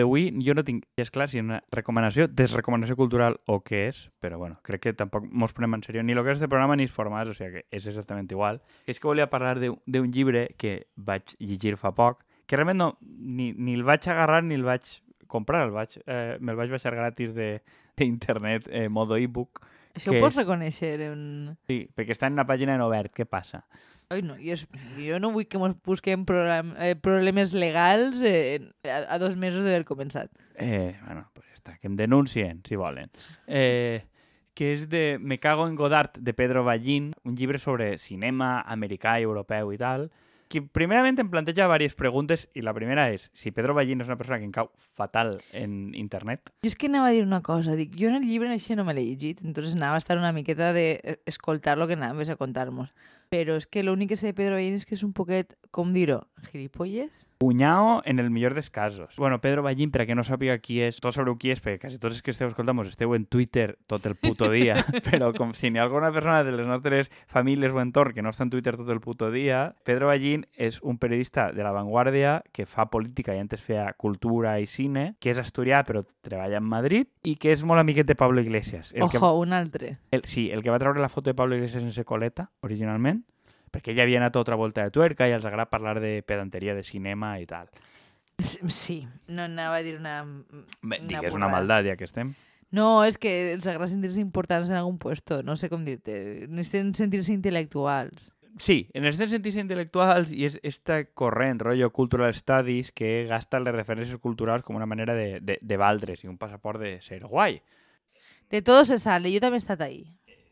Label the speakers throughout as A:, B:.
A: d'avui jo no tinc, és clar, si és una recomanació, desrecomanació cultural o què és, però bueno, crec que tampoc mos prenem en sèrio ni el que és de programa ni els formats, o sigui que és exactament igual. És que volia parlar d'un llibre que vaig llegir fa poc, que realment no, ni, ni el vaig agarrar ni el vaig comprar, el vaig, eh, me'l vaig baixar gratis d'internet, eh, modo e-book.
B: Això ho pots
A: és?
B: reconèixer. En...
A: Sí, perquè està en una pàgina en obert, què passa?
B: Ai, no, jo, jo no vull que ens busquem problem, eh, problemes legals eh, a, a dos mesos d'haver començat.
A: Eh, bueno, pues ja està, que em denuncien, si volen. Eh, que és de Me cago en Godard, de Pedro Ballín, un llibre sobre cinema americà i europeu i tal, que primerament em planteja diverses preguntes i la primera és si Pedro Ballín és una persona que em cau fatal en internet.
B: Jo és que anava a dir una cosa, dic, jo en el llibre això no me l'he llegit, entonces anava a estar una miqueta de eh, escoltar lo que anaves a contar-nos. Però és que l'únic que sé de Pedro Ballín és que és un poquet, com dir-ho, gilipolles?
A: Cunyao en el millor dels casos. Bueno, Pedro Ballín, per a que no sàpiga qui és, tots sabreu qui és, perquè quasi tots els que esteu escoltant mos esteu en Twitter tot el puto dia, però com si n'hi ha alguna persona de les nostres famílies o entorn que no està en Twitter tot el puto dia, Pedro Ballín és un periodista de La Vanguardia que fa política i antes feia cultura i cine, que és asturià però treballa en Madrid i que és molt amiquet de Pablo Iglesias. El
B: Ojo,
A: que,
B: un altre.
A: el, sí, el que va treure la foto de Pablo Iglesias sense coleta, originalment, perquè ella havia anat a otra volta de tuerca i els agrada parlar de pedanteria de cinema i tal.
B: Sí, no anava a dir una...
A: Bé,
B: una
A: digues una maldat, ja que estem.
B: No, és que els agrada sentir-se importants en algun puesto, no sé com dir-te. Necessiten sentir-se intel·lectuals.
A: Sí, en els sentits intel·lectuals i és esta corrent, rotllo cultural studies, que gasta les referències culturals com una manera de, de, de valdre's i un passaport de ser guai.
B: De todo se sale, jo també he estat ahí.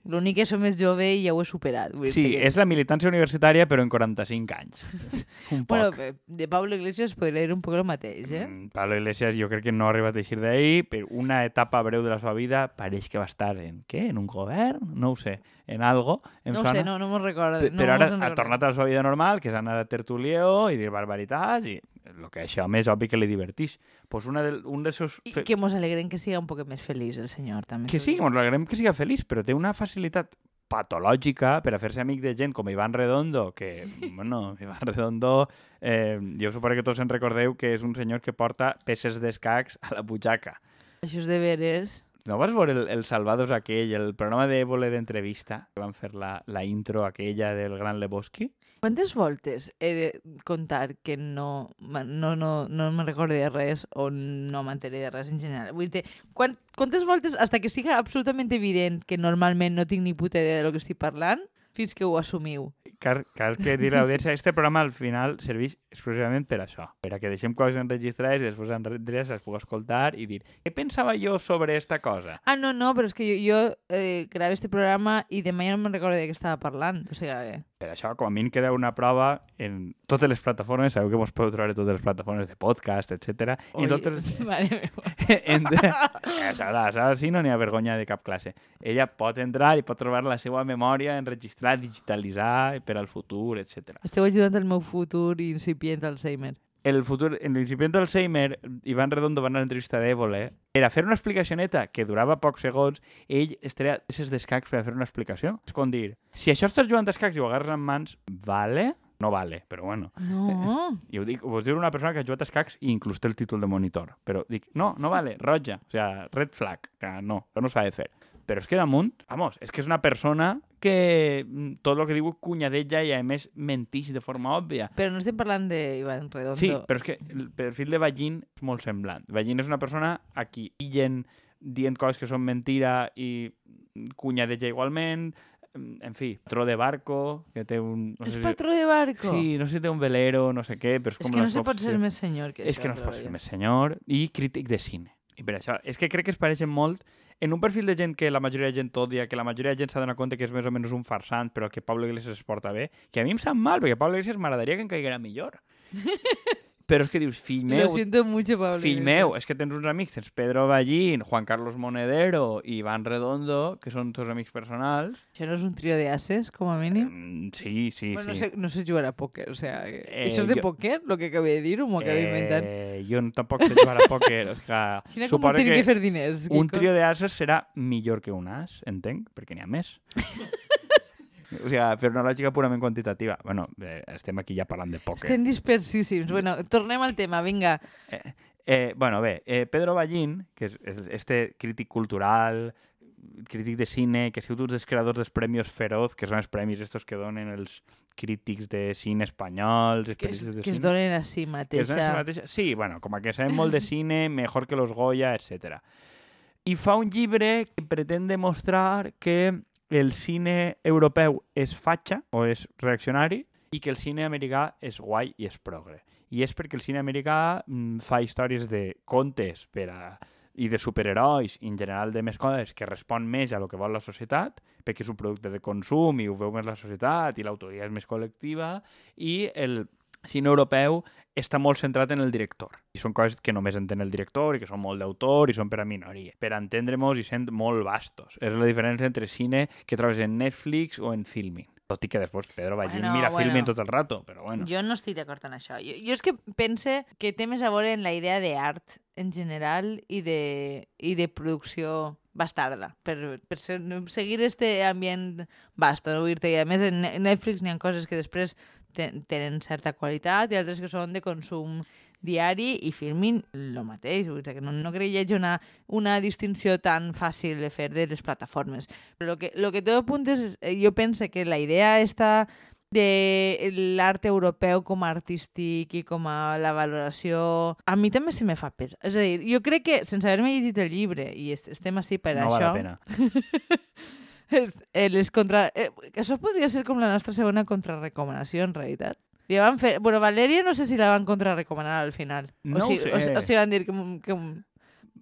B: L'únic que som més jove i ja ho he superat. Vull
A: Sí,
B: que...
A: és la militància universitària, però en 45 anys. un poc.
B: Bueno, eh, de Pablo Iglesias podria dir un poc el mateix, eh?
A: Mm, Pablo Iglesias jo crec que no ha arribat a eixir d'ahir, per una etapa breu de la seva vida pareix que va estar en què? En un govern? No ho sé. En algo? Em
B: No ho
A: sona?
B: sé, no, no me'n recordo.
A: Pe-
B: no
A: però ara ha tornat a la seva vida normal, que és anar a tertulió i dir barbaritats, i el que això més obvi que li divertix. Pues una del, un dels seus...
B: I que mos alegrem que siga un poc més feliç el senyor, també.
A: Que sí, ens alegrem que siga feliç, però té una facilitat patològica per a fer-se amic de gent com Iván Redondo, que, bueno, Iván Redondo, eh, jo suposo que tots en recordeu que és un senyor que porta peces d'escacs a la butxaca.
B: Això és de veres.
A: No vas veure el, el Salvados aquell, el programa d'Évole d'entrevista, que van fer la, la intro aquella del Gran Lebowski?
B: Quantes voltes he de contar que no, no, no, no me'n recordo de res o no m'enteré de res en general? Vull dir, quan, quantes voltes, hasta que siga absolutament evident que normalment no tinc ni puta idea de lo que estic parlant, fins que ho assumiu.
A: Cal, cal que dir a l'audiència, este programa al final serveix exclusivament per això, per a que deixem coses enregistrades i després enregistrades les puc escoltar i dir què pensava jo sobre esta cosa?
B: Ah, no, no, però és que jo, jo eh, grave este programa i demà ja no me'n recordo de què estava parlant. O sigui, eh,
A: Per això, com a em queda una prova en totes les plataformes, sabeu que mos podeu trobar a totes les plataformes de podcast, etc. I totes...
B: Mare meva.
A: en... Sara, Sara sí no n'hi ha vergonya de cap classe. Ella pot entrar i pot trobar la seva memòria enregistrar, digitalitzar per al futur, etc.
B: Esteu ajudant el meu futur incipient Alzheimer.
A: el futur, en l'incipient Alzheimer, Ivan Redondo va anar a l'entrevista d'Evole, era fer una explicacioneta que durava pocs segons, ell es treia peces d'escacs per a fer una explicació. És com dir, si això estàs jugant d'escacs i ho agarres en mans, vale? No vale, però bueno.
B: No.
A: I ho dic, ho diu una persona que ha jugat a escacs i inclús té el títol de monitor. Però dic, no, no vale, roja. O sea, red flag. Que no, això no s'ha de fer. Però és que damunt, vamos, és que és una persona que mm, tot el que diu cunya d'ella i a més mentix de forma òbvia.
B: Però no estem parlant d'Ivan Redondo.
A: Sí, però és que el perfil de Vallín és molt semblant. Vallín és una persona a qui illen dient coses que són mentira i cunya d'ella igualment, en fi, patró de barco, que té un... No
B: És
A: sé
B: patró de barco?
A: Sí, no sé si té un velero, no sé què, però és
B: És
A: com
B: que no se pot ser més senyor que
A: És que no es pot ser més senyor i crític de cine. I per això, és que crec que es pareixen molt en un perfil de gent que la majoria de gent odia, que la majoria de gent s'ha donat compte que és més o menys un farsant, però que Pablo Iglesias es porta bé, que a mi em sap mal, perquè Pablo Iglesias m'agradaria que em caiguera millor. però és que dius, fill
B: Lo
A: meu,
B: siento mucho, Pablo.
A: fill meu, és que tens uns amics, tens Pedro Ballín, Juan Carlos Monedero i Iván Redondo, que són teus amics personals.
B: Això no és un trio de ases, com a mínim?
A: Mm, sí, sí,
B: bueno,
A: sí.
B: no, sé, no sé jugar a pòquer, o sea... que-
A: Eh,
B: ¿Eso es de
A: jo-
B: póquer, lo que acabé de dir, o m'ho acabé inventant?
A: Eh, jo no- tampoc sé jugar a pòquer. O sigui,
B: Quina com
A: que
B: que fer diners?
A: un trio d'ases serà millor que un as, entenc, perquè n'hi ha més. o sigui, per una lògica purament quantitativa. bueno, eh, estem aquí ja parlant de pòquer.
B: Estem dispersíssims. Bueno, tornem al tema, vinga.
A: Eh, bueno, bé, eh, Pedro Ballín, que és, és este crític cultural, crític de cine, que ha sigut un dels creadors dels Premios Feroz, que són els premis estos que donen els crítics de cine espanyols,
B: Que, es,
A: de
B: que es
A: cine.
B: donen a si
A: Que es a si
B: mateixa.
A: mateixa. Sí, bueno, com a que sabem molt de cine, mejor que los Goya, etc. I fa un llibre que pretén demostrar que el cine europeu és fatxa o és reaccionari i que el cine americà és guai i és progre. I és perquè el cine americà mm, fa històries de contes per a, i de superherois, en general de més coses, que respon més a lo que vol la societat, perquè és un producte de consum i ho veu més la societat i l'autoria és més col·lectiva, i el cine europeu està molt centrat en el director. I són coses que només entén el director i que són molt d'autor i són per a minoria. Per entendre-mos i sent molt vastos. És la diferència entre cine que trobes en Netflix o en Filmin. Tot i que després Pedro Ballín
B: Bueno,
A: mira
B: bueno.
A: Filmin tot el rato, però bueno.
B: Jo no estic d'acord en això. Jo, jo és que pense que té més a veure en la idea d'art en general i de, i de producció bastarda, per, per ser, seguir este ambient vasto, no? Dir-te, i a més en Ne- Netflix n'hi ha coses que després te- tenen certa qualitat i altres que són de consum diari i filmin el mateix, vull dir que no, no crec que hi hagi una, una distinció tan fàcil de fer de les plataformes. Però el que, lo que tot apuntes, és, eh, jo penso que la idea està de l'art europeu com a artístic i com a la valoració, a mi també se me fa pes. És a dir, jo crec que, sense haver-me llegit el llibre, i est estem així per
A: no val
B: això...
A: la pena.
B: Les contra... Eh, això podria ser com la nostra segona contrarrecomanació, en realitat. Ja van fer... Bueno, Valeria no sé si la van contrarrecomanar al final.
A: No
B: o, si,
A: ho sé.
B: o, o si van dir que, que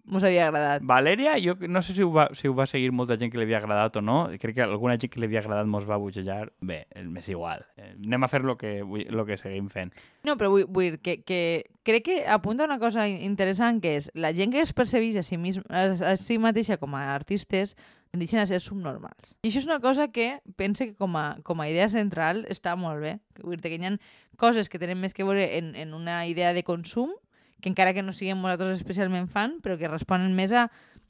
B: mos havia agradat.
A: Valeria, jo no sé si ho, va, si ho va seguir molta gent que li havia agradat o no. Crec que alguna gent que li havia agradat mos va bogejar. Bé, eh, m'és igual. Eh, anem a fer el que, lo que seguim fent.
B: No, però vull, vull dir que, que crec que apunta una cosa interessant, que és la gent que es percebeix a si, mism, a, a si mateixa com a artistes tendeixen a ser subnormals. I això és una cosa que pense que com a, com a idea central està molt bé. Vull dir que hi ha coses que tenen més que veure en, en una idea de consum, que encara que no siguem nosaltres especialment fan, però que responen més a,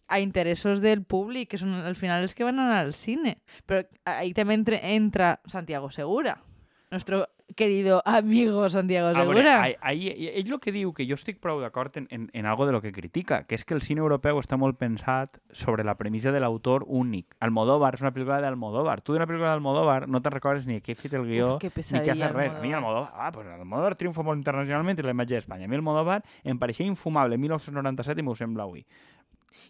B: a interessos del públic, que són al final els que van anar al cine. Però ahí també entra, entra Santiago Segura, nuestro querido amigo Santiago
A: A veure,
B: Segura.
A: ahí- ahí- ell el que diu, que jo estic prou d'acord en, en, en algo de lo que critica, que és que el cine europeu està molt pensat sobre la premissa de l'autor únic. Almodóvar és una pel·lícula d'Almodóvar. Tu d'una pel·lícula d'Almodóvar no te'n recordes ni qui ha fet el guió,
B: Uf,
A: ni qui ha fet res. A mi
B: Almodóvar.
A: Almodóvar, ah, pues Almodóvar triomfa molt internacionalment i la imatge d'Espanya. A mi Almodóvar em pareixia infumable 1997 i m'ho sembla avui.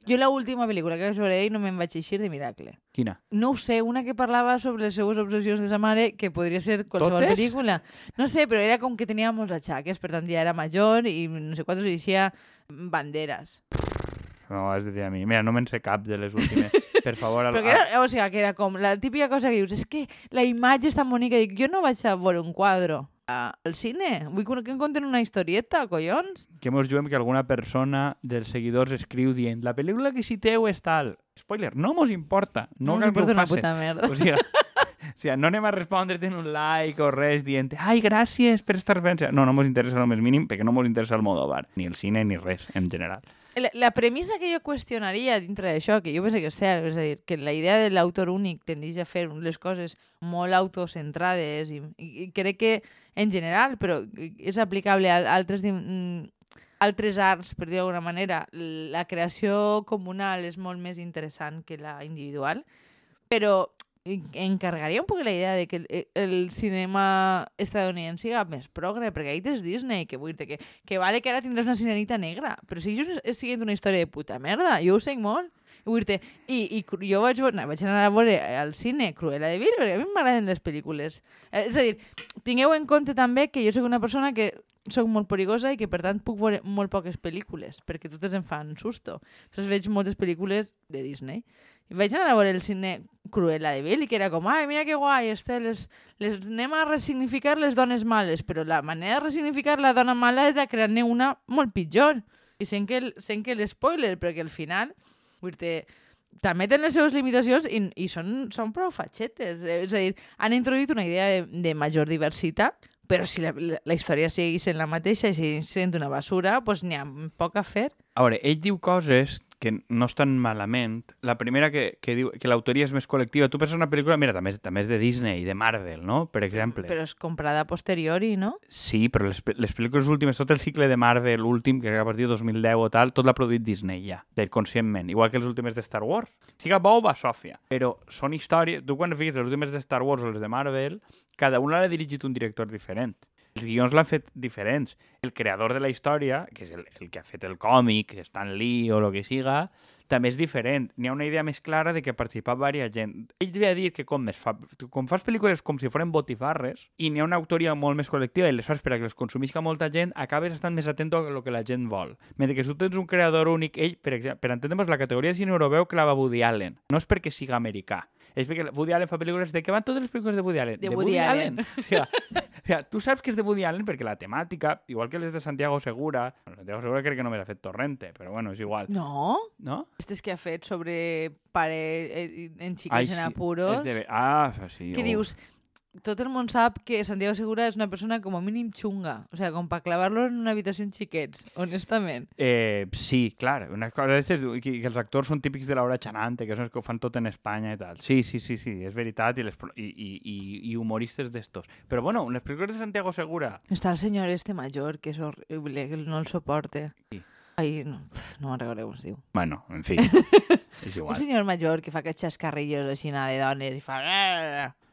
B: Jo la última pel·lícula que vaig veure d'ell no me'n vaig eixir de miracle.
A: Quina?
B: No ho sé, una que parlava sobre les seues obsessions de sa mare, que podria ser qualsevol
A: Totes?
B: pel·lícula. No sé, però era com que tenia molts atxaques, per tant ja era major i no sé quantos deixia banderes.
A: No, has de dir a mi. Mira, no me'n sé cap de les últimes. Per favor, al,
B: Però que era, o sigui, que era com la típica cosa que dius, és que la imatge és tan bonica. Dic, jo no vaig a veure un quadre al cine. Vull que em conten una historieta, collons.
A: que mos juguem que alguna persona dels seguidors escriu dient la pel·lícula que citeu és tal. Spoiler, no mos importa. No, cal que
B: m'importa
A: ho
B: una puta merda.
A: O sigui, o sigui, no anem a respondre't en un like o res dient ai, gràcies per esta referència. No, no mos interessa el més mínim perquè no mos interessa el Modóvar, ni el cine ni res, en general.
B: La, la premissa que jo qüestionaria dintre d'això, que jo penso que és cert, és a dir, que la idea de l'autor únic tendeix a fer les coses molt autocentrades i, i, crec que en general, però és aplicable a altres, mm, altres arts, per dir d'alguna manera, la creació comunal és molt més interessant que la individual, però encargaria un poc la idea de que el, el cinema estadounidense siga més progre, perquè ahí tens Disney, que vull dir que, que vale que ara tindràs una sirenita negra, però si jo siguent una història de puta merda, jo ho sé molt. Vull dir i, i jo vaig, veure- vaig anar a veure al cine Cruella de Vil, perquè a mi m'agraden les pel·lícules. Eh, és a dir, tingueu en compte també que jo sóc una persona que sóc molt perigosa i que per tant puc veure molt poques pel·lícules, perquè totes em fan susto. Llavors veig moltes pel·lícules de Disney. I vaig anar a veure el cine Cruella de Vil, que era com, ai, mira que guai, este, les, les anem a resignificar les dones males, però la manera de resignificar la dona mala és a crear-ne una molt pitjor. I sent que, sent que l'espoiler, perquè al final, vull dir també tenen les seves limitacions i, i són, són prou fatxetes. Eh, És a dir, han introduït una idea de, de major diversitat, però si la, la, la història segueix sent la mateixa i segueix sent una basura, doncs n'hi ha poc a fer.
A: A veure, ell diu coses que no estan malament. La primera que, que diu que l'autoria és més col·lectiva. Tu penses en una pel·lícula, mira, també és, també és de Disney, de Marvel, no? Per exemple.
B: Però és comprada a posteriori, no?
A: Sí, però les, les pel·lícules últimes, tot el cicle de Marvel últim, que a partir de 2010 o tal, tot l'ha produït Disney ja, del conscientment. Igual que les últimes de Star Wars. Siga bo o va Sòfia. Però són històries... Tu quan fiques les últimes de Star Wars o les de Marvel, cada una l'ha dirigit un director diferent. Els guions l'han fet diferents. El creador de la història, que és el, el que ha fet el còmic, Stan Lee o el que siga, també és diferent. N'hi ha una idea més clara de que ha participat varia gent. Ell devia dir que com, es fa, com fas pel·lícules com si foren botifarres i n'hi ha una autoria molt més col·lectiva i les fas per a que les consumisca molta gent, acabes estant més atent a lo que la gent vol. Mentre que si tu tens un creador únic, ell, per exemple, per entendre'ns, la categoria de cine europeu clava Woody Allen. No és perquè siga americà. És perquè Woody Allen fa pel·lícules... De què van totes les pel·lícules de Woody Allen?
B: De Woody Allen.
A: O sigui, o sigui, tu saps que és de Woody Allen perquè la temàtica, igual que les de Santiago Segura, bueno, Santiago Segura crec que només ha fet Torrente, però bueno, és igual.
B: No.
A: No?
B: Este és que ha fet sobre pare eh, en xiques
A: Ai,
B: en
A: sí,
B: apuros.
A: és de... Ah, sí.
B: que
A: oh.
B: dius, tot el món sap que Santiago Segura és una persona com a mínim xunga. O sea, com per clavar-lo en una habitació en xiquets, honestament.
A: Eh, sí, clar. Una cosa és que, els actors són típics de l'hora xanante, que són els que ho fan tot en Espanya i tal. Sí, sí, sí, sí, és veritat, i, les, i, i, i, humoristes d'estos. Però bueno, les pel·lícules de Santiago Segura...
B: Està el senyor este major, que és horrible, que no el soporte.
A: Qui?
B: Ai, no, no me'n recordo com es diu.
A: Bueno, en fi, és
B: Un
A: igual.
B: senyor major que fa aquests xascarrillos així de dones i fa...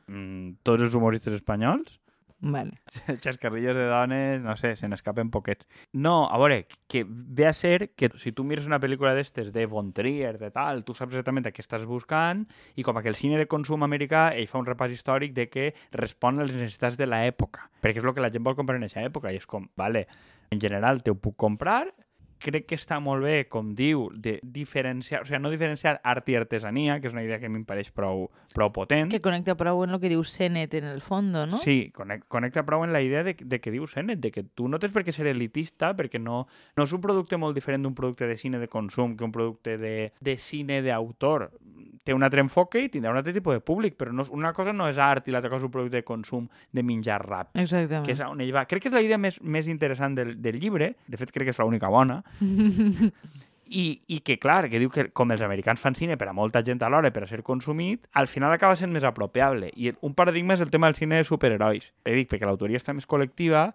A: Mm, tots els humoristes espanyols
B: Vale.
A: xascarrillos de dones, no sé, se n'escapen poquets. No, a veure, que ve a ser que si tu mires una pel·lícula d'estes de Von Trier, de tal, tu saps exactament què estàs buscant i com que el cine de consum americà ell fa un repàs històric de que respon a les necessitats de l'època, perquè és el que la gent vol comprar en aquesta època i és com, vale, en general te ho puc comprar, crec que està molt bé, com diu, de diferenciar, o sigui, no diferenciar art i artesania, que és una idea que a mi em pareix prou, prou potent,
B: Que connecta prou en el que diu Senet en el fondo, no?
A: Sí, connec- connecta prou en la idea de, de que diu Sennett, de que tu no tens per què ser elitista, perquè no, no és un producte molt diferent d'un producte de cine de consum que un producte de, de cine d'autor. Té un altre enfoque i tindrà un altre tipus de públic, però no una cosa no és art i l'altra cosa és un producte de consum de menjar rap.
B: Exactament.
A: Que és on ell va. Crec que és la idea més, més interessant del, del llibre, de fet crec que és l'única bona, i, i que, clar, que diu que com els americans fan cine per a molta gent alhora per a ser consumit, al final acaba sent més apropiable. I un paradigma és el tema del cine de superherois. He dit, perquè l'autoria està més col·lectiva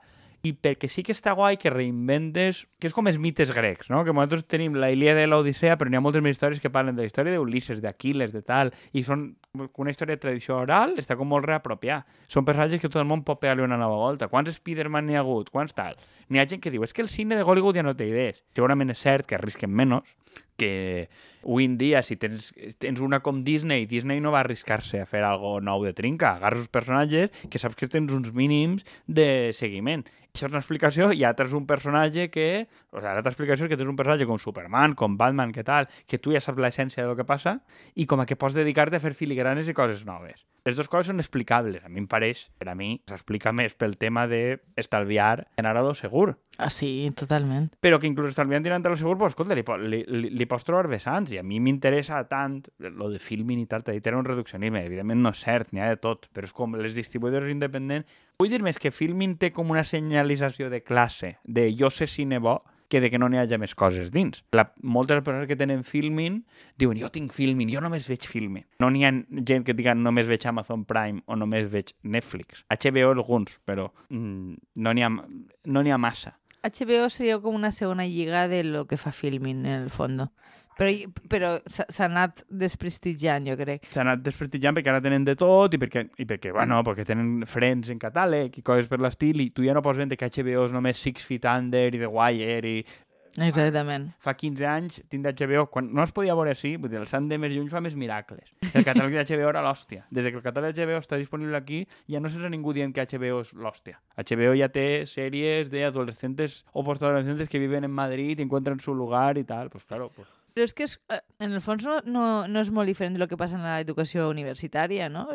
A: i perquè sí que està guai que reinventes, que és com els mites grecs, no? Que nosaltres tenim la Ilíada i l'Odissea, però n'hi ha moltes més històries que parlen de la història d'Ulisses, d'Aquiles, de tal, i són una història de tradició oral, està com molt reapropiar. Són personatges que tot el món pot pegar-li una nova volta. Quants Spider-Man n'hi ha hagut? Quants tal? N'hi ha gent que diu, és que el cine de Hollywood ja no té idees. Segurament és cert que arrisquen menys, que avui en dia, si tens, tens una com Disney, Disney no va arriscar-se a fer algo nou de trinca. Agarres uns personatges que saps que tens uns mínims de seguiment. Això és una explicació i altra és un personatge que... O sigui, l'altra explicació és que tens un personatge com Superman, com Batman, que tal, que tu ja saps l'essència del que passa i com a que pots dedicar-te a fer filigranes i coses noves. Les dues coses són explicables. A mi em pareix, per a mi, s'explica més pel tema d'estalviar en ara lo segur.
B: Ah, sí, totalment.
A: Però que inclús estalviant tirant a lo segur, pues, escolta, li, li, li, li pots trobar vessants i a mi m'interessa tant lo de filming i tal, t'ha dit era un reduccionisme, evidentment no és cert, n'hi ha de tot, però és com les distribuïdores independents. Vull dir més que filming té com una senyalització de classe, de jo sé cine bo, que de que no n'hi hagi més coses dins. La, moltes persones que tenen filming diuen jo tinc filming, jo només veig filming. No n'hi ha gent que diga només veig Amazon Prime o només veig Netflix. HBO alguns, però mm, no n'hi ha, no ha massa.
B: HBO seria com una segona lliga de lo que fa filming, en el fondo. Però, però s'ha anat desprestigiant, jo crec.
A: s'ha anat desprestigiant perquè ara tenen de tot i perquè, i perquè, bueno, perquè tenen frens en catàleg i coses per l'estil i tu ja no pots vendre que HBO és només Six Feet Under i The Wire i
B: Exactament.
A: fa 15 anys tindre HBO, quan no es podia veure així, vull dir, el Sant de més lluny fa més miracles. El catàleg de HBO era l'hòstia. Des que el catàleg de HBO està disponible aquí, ja no sents a ningú dient que HBO és l'hòstia. HBO ja té sèries de adolescentes o postadolescentes que viven en Madrid y encuentran su lugar y tal. Pues claro, pues
B: Però és que és, eh, en el fons no, no, no és molt diferent de lo que passa en l'educació universitària, no?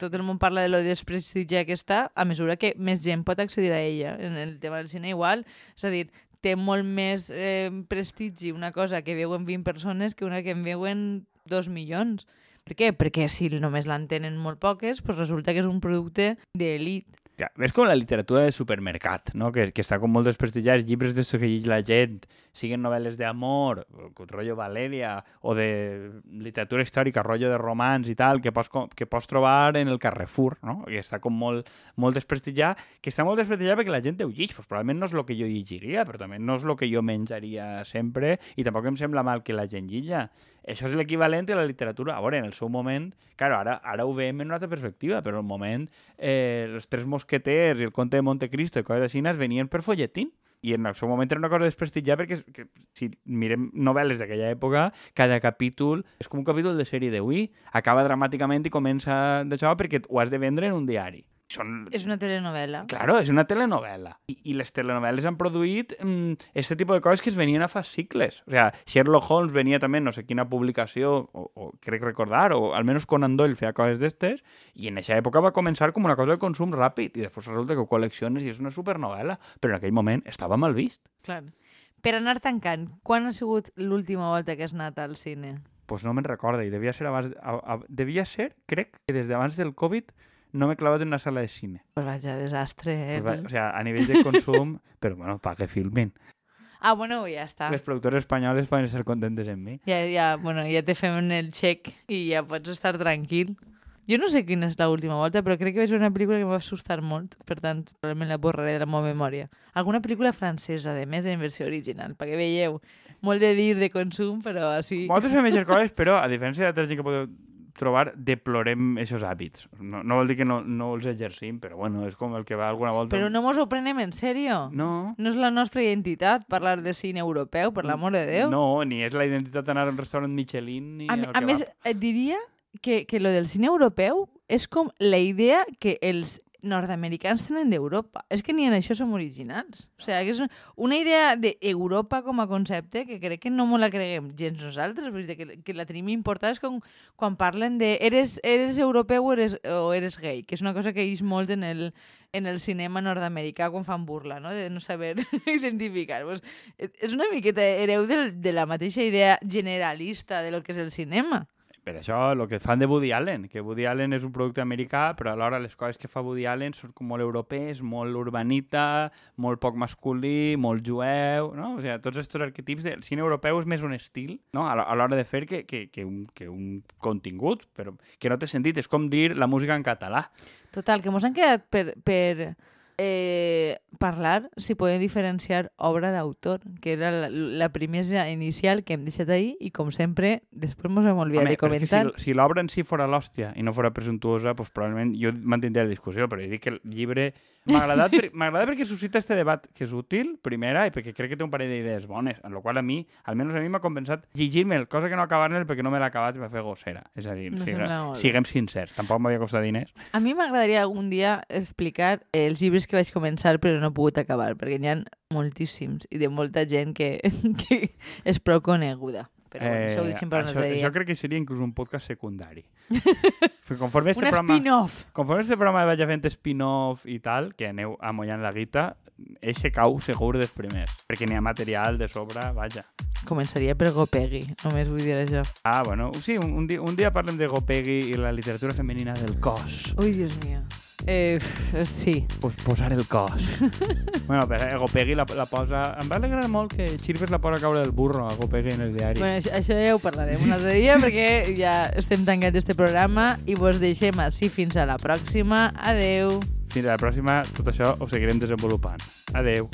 B: Tot el món parla de lo desprestigia que està a mesura que més gent pot accedir a ella. En el tema del cine igual, és a dir, té molt més eh, prestigi una cosa que veuen 20 persones que una que en veuen 2 milions. Per què? Perquè si només l'entenen molt poques, pues resulta que és un producte d'elit.
A: És com la literatura de supermercat, no? que, que està com molt desprestigiada. Els llibres de que llegeix la gent, siguin novel·les d'amor, rotllo Valeria, o de literatura històrica, rotllo de romans i tal, que pots, que pots trobar en el Carrefour, no? que està com molt, molt desprestigiat, que està molt desprestigiat perquè la gent ho llegeix. Pues probablement no és el que jo llegiria, però també no és el que jo menjaria sempre, i tampoc em sembla mal que la gent lliga. Això és l'equivalent a la literatura. A veure, en el seu moment, claro, ara, ara ho veiem en una altra perspectiva, però al moment eh, els tres mosqueters i el conte de Montecristo i coses així venien per folletín i en el seu moment era una cosa desprestigiada perquè que, si mirem novel·les d'aquella època, cada capítol és com un capítol de sèrie d'avui, acaba dramàticament i comença d'això perquè ho has de vendre en un diari. Són...
B: És una telenovela.
A: Claro, és una telenovela. I, i les telenovel·les han produït mm, este tipus de coses que es venien a fascicles. O sea, Sherlock Holmes venia també no sé quina publicació, o, o crec recordar, o almenys Conan Doyle feia coses d'estes, i en aquesta època va començar com una cosa de consum ràpid, i després resulta que ho col·lecciones i és una supernovel·la, però en aquell moment estava mal vist.
B: Clar. Per anar tancant, quan ha sigut l'última volta que has anat al cine?
A: Pues no me'n recordo, i devia ser abans... A, a, devia ser, crec, que des d'abans del Covid no m'he clavat en una sala de cine.
B: Pues vaja, desastre, eh?
A: Pues va, o sea, a nivell de consum, però bueno, pa que filmin.
B: Ah, bueno, ja està.
A: Les productores espanyoles poden ser contentes amb mi.
B: Ja, ja, bueno, ja te fem el xec i ja pots estar tranquil. Jo no sé quina és l'última volta, però crec que vaig una pel·lícula que em va assustar molt, per tant, probablement la borraré de la meva memòria. Alguna pel·lícula francesa, de més, en versió original, perquè veieu molt de dir de consum, però així...
A: Moltes fem aquestes coses, però a diferència d'altres gent que podeu trobar, deplorem aquests hàbits. No, no vol dir que no, no els exercim, però bueno, és com el que va alguna volta...
B: Però no mos ho prenem en sèrio.
A: No.
B: No és la nostra identitat parlar de cine europeu, per l'amor de Déu.
A: No, ni és la identitat d'anar a un restaurant Michelin, ni
B: A,
A: el
B: a més, et diria que, que lo del cine europeu és com la idea que els nord-americans tenen d'Europa. És que ni en això som originals. O sigui, que és una idea d'Europa com a concepte que crec que no me la creguem gens nosaltres, dir, que, que la tenim important és com quan parlen de eres, eres europeu o eres, o eres gay, que és una cosa que és molt en el, en el cinema nord-americà quan fan burla, no? de no saber identificar. Pues, és una miqueta hereu del, de la mateixa idea generalista de lo que és el cinema.
A: Per això, el que fan de Woody Allen, que Woody Allen és un producte americà, però alhora les coses que fa Woody Allen són molt europees, molt urbanita, molt poc masculí, molt jueu, no? O sigui, tots aquests arquetips del cine europeu és més un estil, no? A l'hora de fer que, que, que, un, que un contingut, però que no té sentit. És com dir la música en català.
B: Total, que mos han quedat per, per eh, parlar si podem diferenciar obra d'autor, que era la, la primera inicial que hem deixat ahir i, com sempre, després mos hem oblidat
A: Home,
B: de comentar.
A: Si, si l'obra en si fora l'hòstia i no fora presuntuosa, pues, probablement jo mantindria la discussió, però jo dic que el llibre m'ha agradat, per, m'ha agradat perquè suscita este debat que és útil, primera, i perquè crec que té un parell d'idees bones, en la qual a mi, almenys a mi m'ha compensat llegir-me el cosa que no acabar-ne perquè no me l'ha acabat i va fer gossera. És a dir,
B: Me
A: siga, siguem sincers, tampoc m'havia costat diners.
B: A mi m'agradaria algun dia explicar els llibres que vaig començar però no he pogut acabar, perquè n'hi ha moltíssims i de molta gent que, que és prou coneguda. Però bueno, això ho deixem per un
A: Eh,
B: altre dia.
A: això crec que seria inclús un podcast secundari. Conforme este
B: Un
A: programa...
B: spin-off.
A: Conforme este programa vagi fent spin-off i tal, que aneu amollant la guita, eixe cau segur dels primers, perquè n'hi ha material de sobre, vaja.
B: Començaria per Gopegui, només vull dir això.
A: Ah, bueno, sí, un, un, dia, un dia parlem de Gopegui i la literatura femenina del cos.
B: Ui, Dios mío. Eh, sí.
A: Pues posar el cos. bueno, però eh, Gopegui la, la posa... Em va alegrar molt que Chirves la posa caure del burro a Gopegui en el diari.
B: Bueno, això, això ja ho parlarem un altre dia perquè ja estem tancant este programa i vos deixem així fins a la pròxima. Adeu.
A: Fins a la pròxima, tot això ho seguirem desenvolupant. Adeu.